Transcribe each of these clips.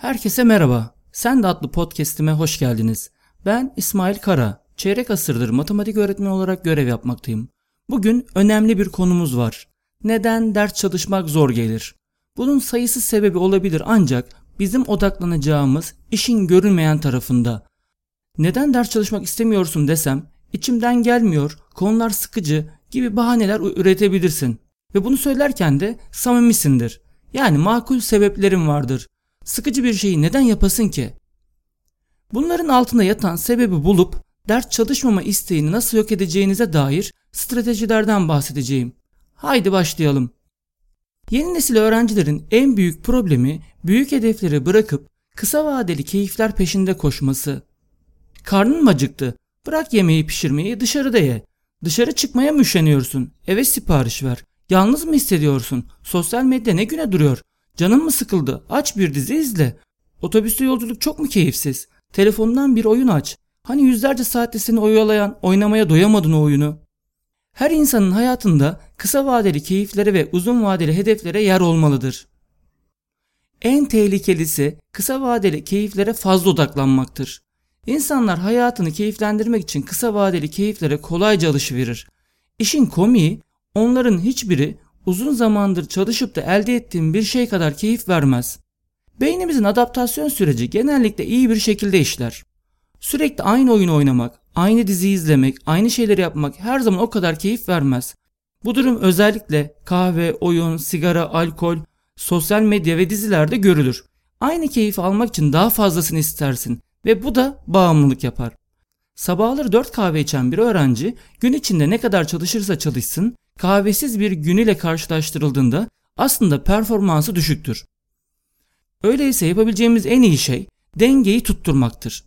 Herkese merhaba. Sen de adlı podcast'ime hoş geldiniz. Ben İsmail Kara. Çeyrek asırdır matematik öğretmeni olarak görev yapmaktayım. Bugün önemli bir konumuz var. Neden ders çalışmak zor gelir? Bunun sayısı sebebi olabilir ancak bizim odaklanacağımız işin görünmeyen tarafında. Neden ders çalışmak istemiyorsun desem, içimden gelmiyor, konular sıkıcı gibi bahaneler üretebilirsin. Ve bunu söylerken de samimisindir. Yani makul sebeplerim vardır. Sıkıcı bir şeyi neden yapasın ki? Bunların altında yatan sebebi bulup ders çalışmama isteğini nasıl yok edeceğinize dair stratejilerden bahsedeceğim. Haydi başlayalım. Yeni nesil öğrencilerin en büyük problemi büyük hedefleri bırakıp kısa vadeli keyifler peşinde koşması. Karnın mı acıktı? Bırak yemeği pişirmeyi dışarıda ye. Dışarı çıkmaya mı üşeniyorsun? Eve sipariş ver. Yalnız mı hissediyorsun? Sosyal medya ne güne duruyor? Canın mı sıkıldı? Aç bir dizi izle. Otobüste yolculuk çok mu keyifsiz? Telefondan bir oyun aç. Hani yüzlerce saatte seni oyalayan, oynamaya doyamadın o oyunu. Her insanın hayatında kısa vadeli keyiflere ve uzun vadeli hedeflere yer olmalıdır. En tehlikelisi kısa vadeli keyiflere fazla odaklanmaktır. İnsanlar hayatını keyiflendirmek için kısa vadeli keyiflere kolayca alışıverir. İşin komiği onların hiçbiri uzun zamandır çalışıp da elde ettiğim bir şey kadar keyif vermez. Beynimizin adaptasyon süreci genellikle iyi bir şekilde işler. Sürekli aynı oyunu oynamak, aynı dizi izlemek, aynı şeyleri yapmak her zaman o kadar keyif vermez. Bu durum özellikle kahve, oyun, sigara, alkol, sosyal medya ve dizilerde görülür. Aynı keyfi almak için daha fazlasını istersin ve bu da bağımlılık yapar. Sabahları 4 kahve içen bir öğrenci gün içinde ne kadar çalışırsa çalışsın kahvesiz bir gün ile karşılaştırıldığında aslında performansı düşüktür. Öyleyse yapabileceğimiz en iyi şey dengeyi tutturmaktır.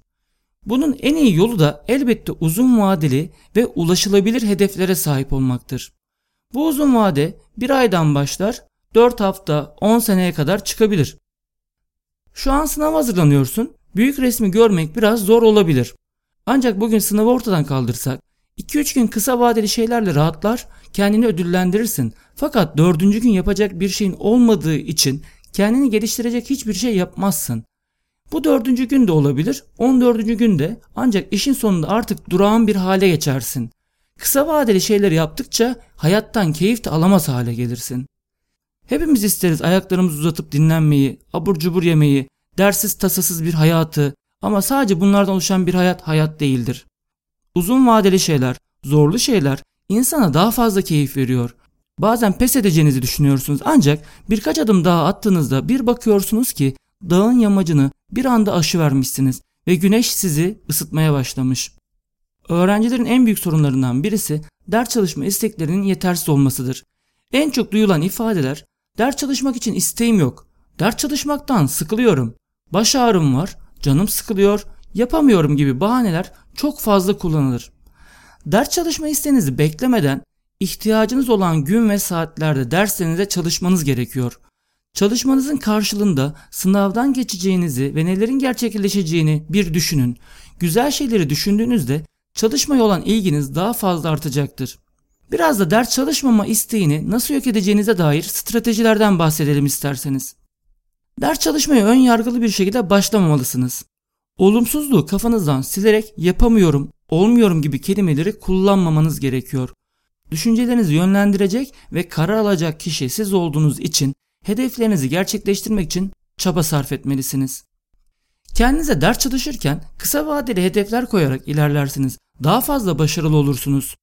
Bunun en iyi yolu da elbette uzun vadeli ve ulaşılabilir hedeflere sahip olmaktır. Bu uzun vade bir aydan başlar 4 hafta 10 seneye kadar çıkabilir. Şu an sınav hazırlanıyorsun. Büyük resmi görmek biraz zor olabilir. Ancak bugün sınavı ortadan kaldırsak 2-3 gün kısa vadeli şeylerle rahatlar, kendini ödüllendirirsin. Fakat 4. gün yapacak bir şeyin olmadığı için kendini geliştirecek hiçbir şey yapmazsın. Bu dördüncü gün de olabilir, on dördüncü günde ancak işin sonunda artık durağan bir hale geçersin. Kısa vadeli şeyleri yaptıkça hayattan keyif de alamaz hale gelirsin. Hepimiz isteriz ayaklarımızı uzatıp dinlenmeyi, abur cubur yemeyi, dersiz tasasız bir hayatı ama sadece bunlardan oluşan bir hayat hayat değildir. Uzun vadeli şeyler, zorlu şeyler insana daha fazla keyif veriyor. Bazen pes edeceğinizi düşünüyorsunuz ancak birkaç adım daha attığınızda bir bakıyorsunuz ki dağın yamacını bir anda aşıvermişsiniz ve güneş sizi ısıtmaya başlamış. Öğrencilerin en büyük sorunlarından birisi ders çalışma isteklerinin yetersiz olmasıdır. En çok duyulan ifadeler ders çalışmak için isteğim yok, ders çalışmaktan sıkılıyorum, baş ağrım var, canım sıkılıyor, yapamıyorum gibi bahaneler çok fazla kullanılır. Ders çalışma isteğinizi beklemeden ihtiyacınız olan gün ve saatlerde derslerinize çalışmanız gerekiyor. Çalışmanızın karşılığında sınavdan geçeceğinizi ve nelerin gerçekleşeceğini bir düşünün. Güzel şeyleri düşündüğünüzde çalışmaya olan ilginiz daha fazla artacaktır. Biraz da ders çalışmama isteğini nasıl yok edeceğinize dair stratejilerden bahsedelim isterseniz. Ders çalışmaya ön yargılı bir şekilde başlamamalısınız. Olumsuzluğu kafanızdan silerek yapamıyorum, olmuyorum gibi kelimeleri kullanmamanız gerekiyor. Düşüncelerinizi yönlendirecek ve karar alacak kişi siz olduğunuz için hedeflerinizi gerçekleştirmek için çaba sarf etmelisiniz. Kendinize ders çalışırken kısa vadeli hedefler koyarak ilerlersiniz. Daha fazla başarılı olursunuz.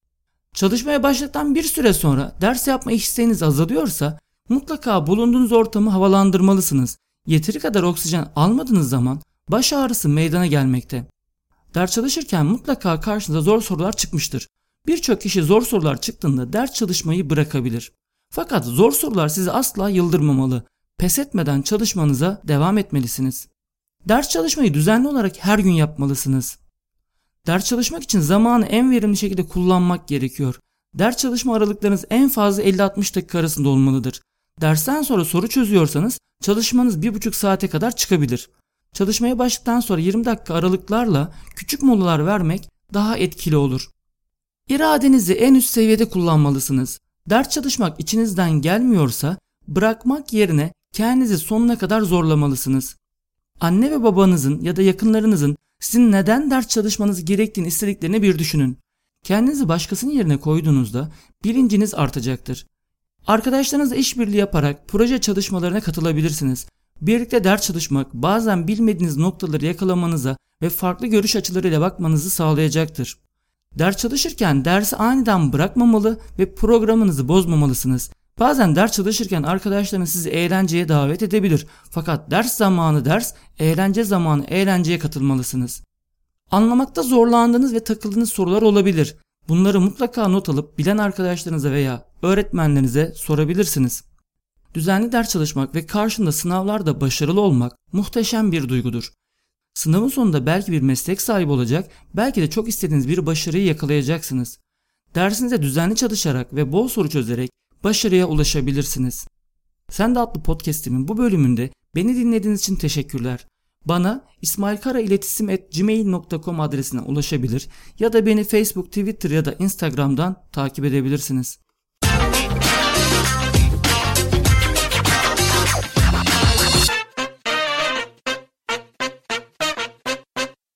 Çalışmaya başladıktan bir süre sonra ders yapma isteğiniz azalıyorsa mutlaka bulunduğunuz ortamı havalandırmalısınız. Yeteri kadar oksijen almadığınız zaman baş ağrısı meydana gelmekte. Ders çalışırken mutlaka karşınıza zor sorular çıkmıştır. Birçok kişi zor sorular çıktığında ders çalışmayı bırakabilir. Fakat zor sorular sizi asla yıldırmamalı. Pes etmeden çalışmanıza devam etmelisiniz. Ders çalışmayı düzenli olarak her gün yapmalısınız. Ders çalışmak için zamanı en verimli şekilde kullanmak gerekiyor. Ders çalışma aralıklarınız en fazla 50-60 dakika arasında olmalıdır. Dersten sonra soru çözüyorsanız çalışmanız 1,5 saate kadar çıkabilir. Çalışmaya başladıktan sonra 20 dakika aralıklarla küçük molalar vermek daha etkili olur. İradenizi en üst seviyede kullanmalısınız. Ders çalışmak içinizden gelmiyorsa bırakmak yerine kendinizi sonuna kadar zorlamalısınız. Anne ve babanızın ya da yakınlarınızın sizin neden ders çalışmanız gerektiğini istediklerini bir düşünün. Kendinizi başkasının yerine koyduğunuzda bilinciniz artacaktır. Arkadaşlarınızla işbirliği yaparak proje çalışmalarına katılabilirsiniz. Birlikte ders çalışmak bazen bilmediğiniz noktaları yakalamanıza ve farklı görüş açılarıyla bakmanızı sağlayacaktır. Ders çalışırken dersi aniden bırakmamalı ve programınızı bozmamalısınız. Bazen ders çalışırken arkadaşlarınız sizi eğlenceye davet edebilir. Fakat ders zamanı ders, eğlence zamanı eğlenceye katılmalısınız. Anlamakta zorlandığınız ve takıldığınız sorular olabilir. Bunları mutlaka not alıp bilen arkadaşlarınıza veya öğretmenlerinize sorabilirsiniz. Düzenli ders çalışmak ve karşında sınavlarda başarılı olmak muhteşem bir duygudur. Sınavın sonunda belki bir meslek sahibi olacak, belki de çok istediğiniz bir başarıyı yakalayacaksınız. Dersinize düzenli çalışarak ve bol soru çözerek başarıya ulaşabilirsiniz. Sen de adlı podcastimin bu bölümünde beni dinlediğiniz için teşekkürler. Bana ismailkarailetisim.gmail.com adresine ulaşabilir ya da beni Facebook, Twitter ya da Instagram'dan takip edebilirsiniz.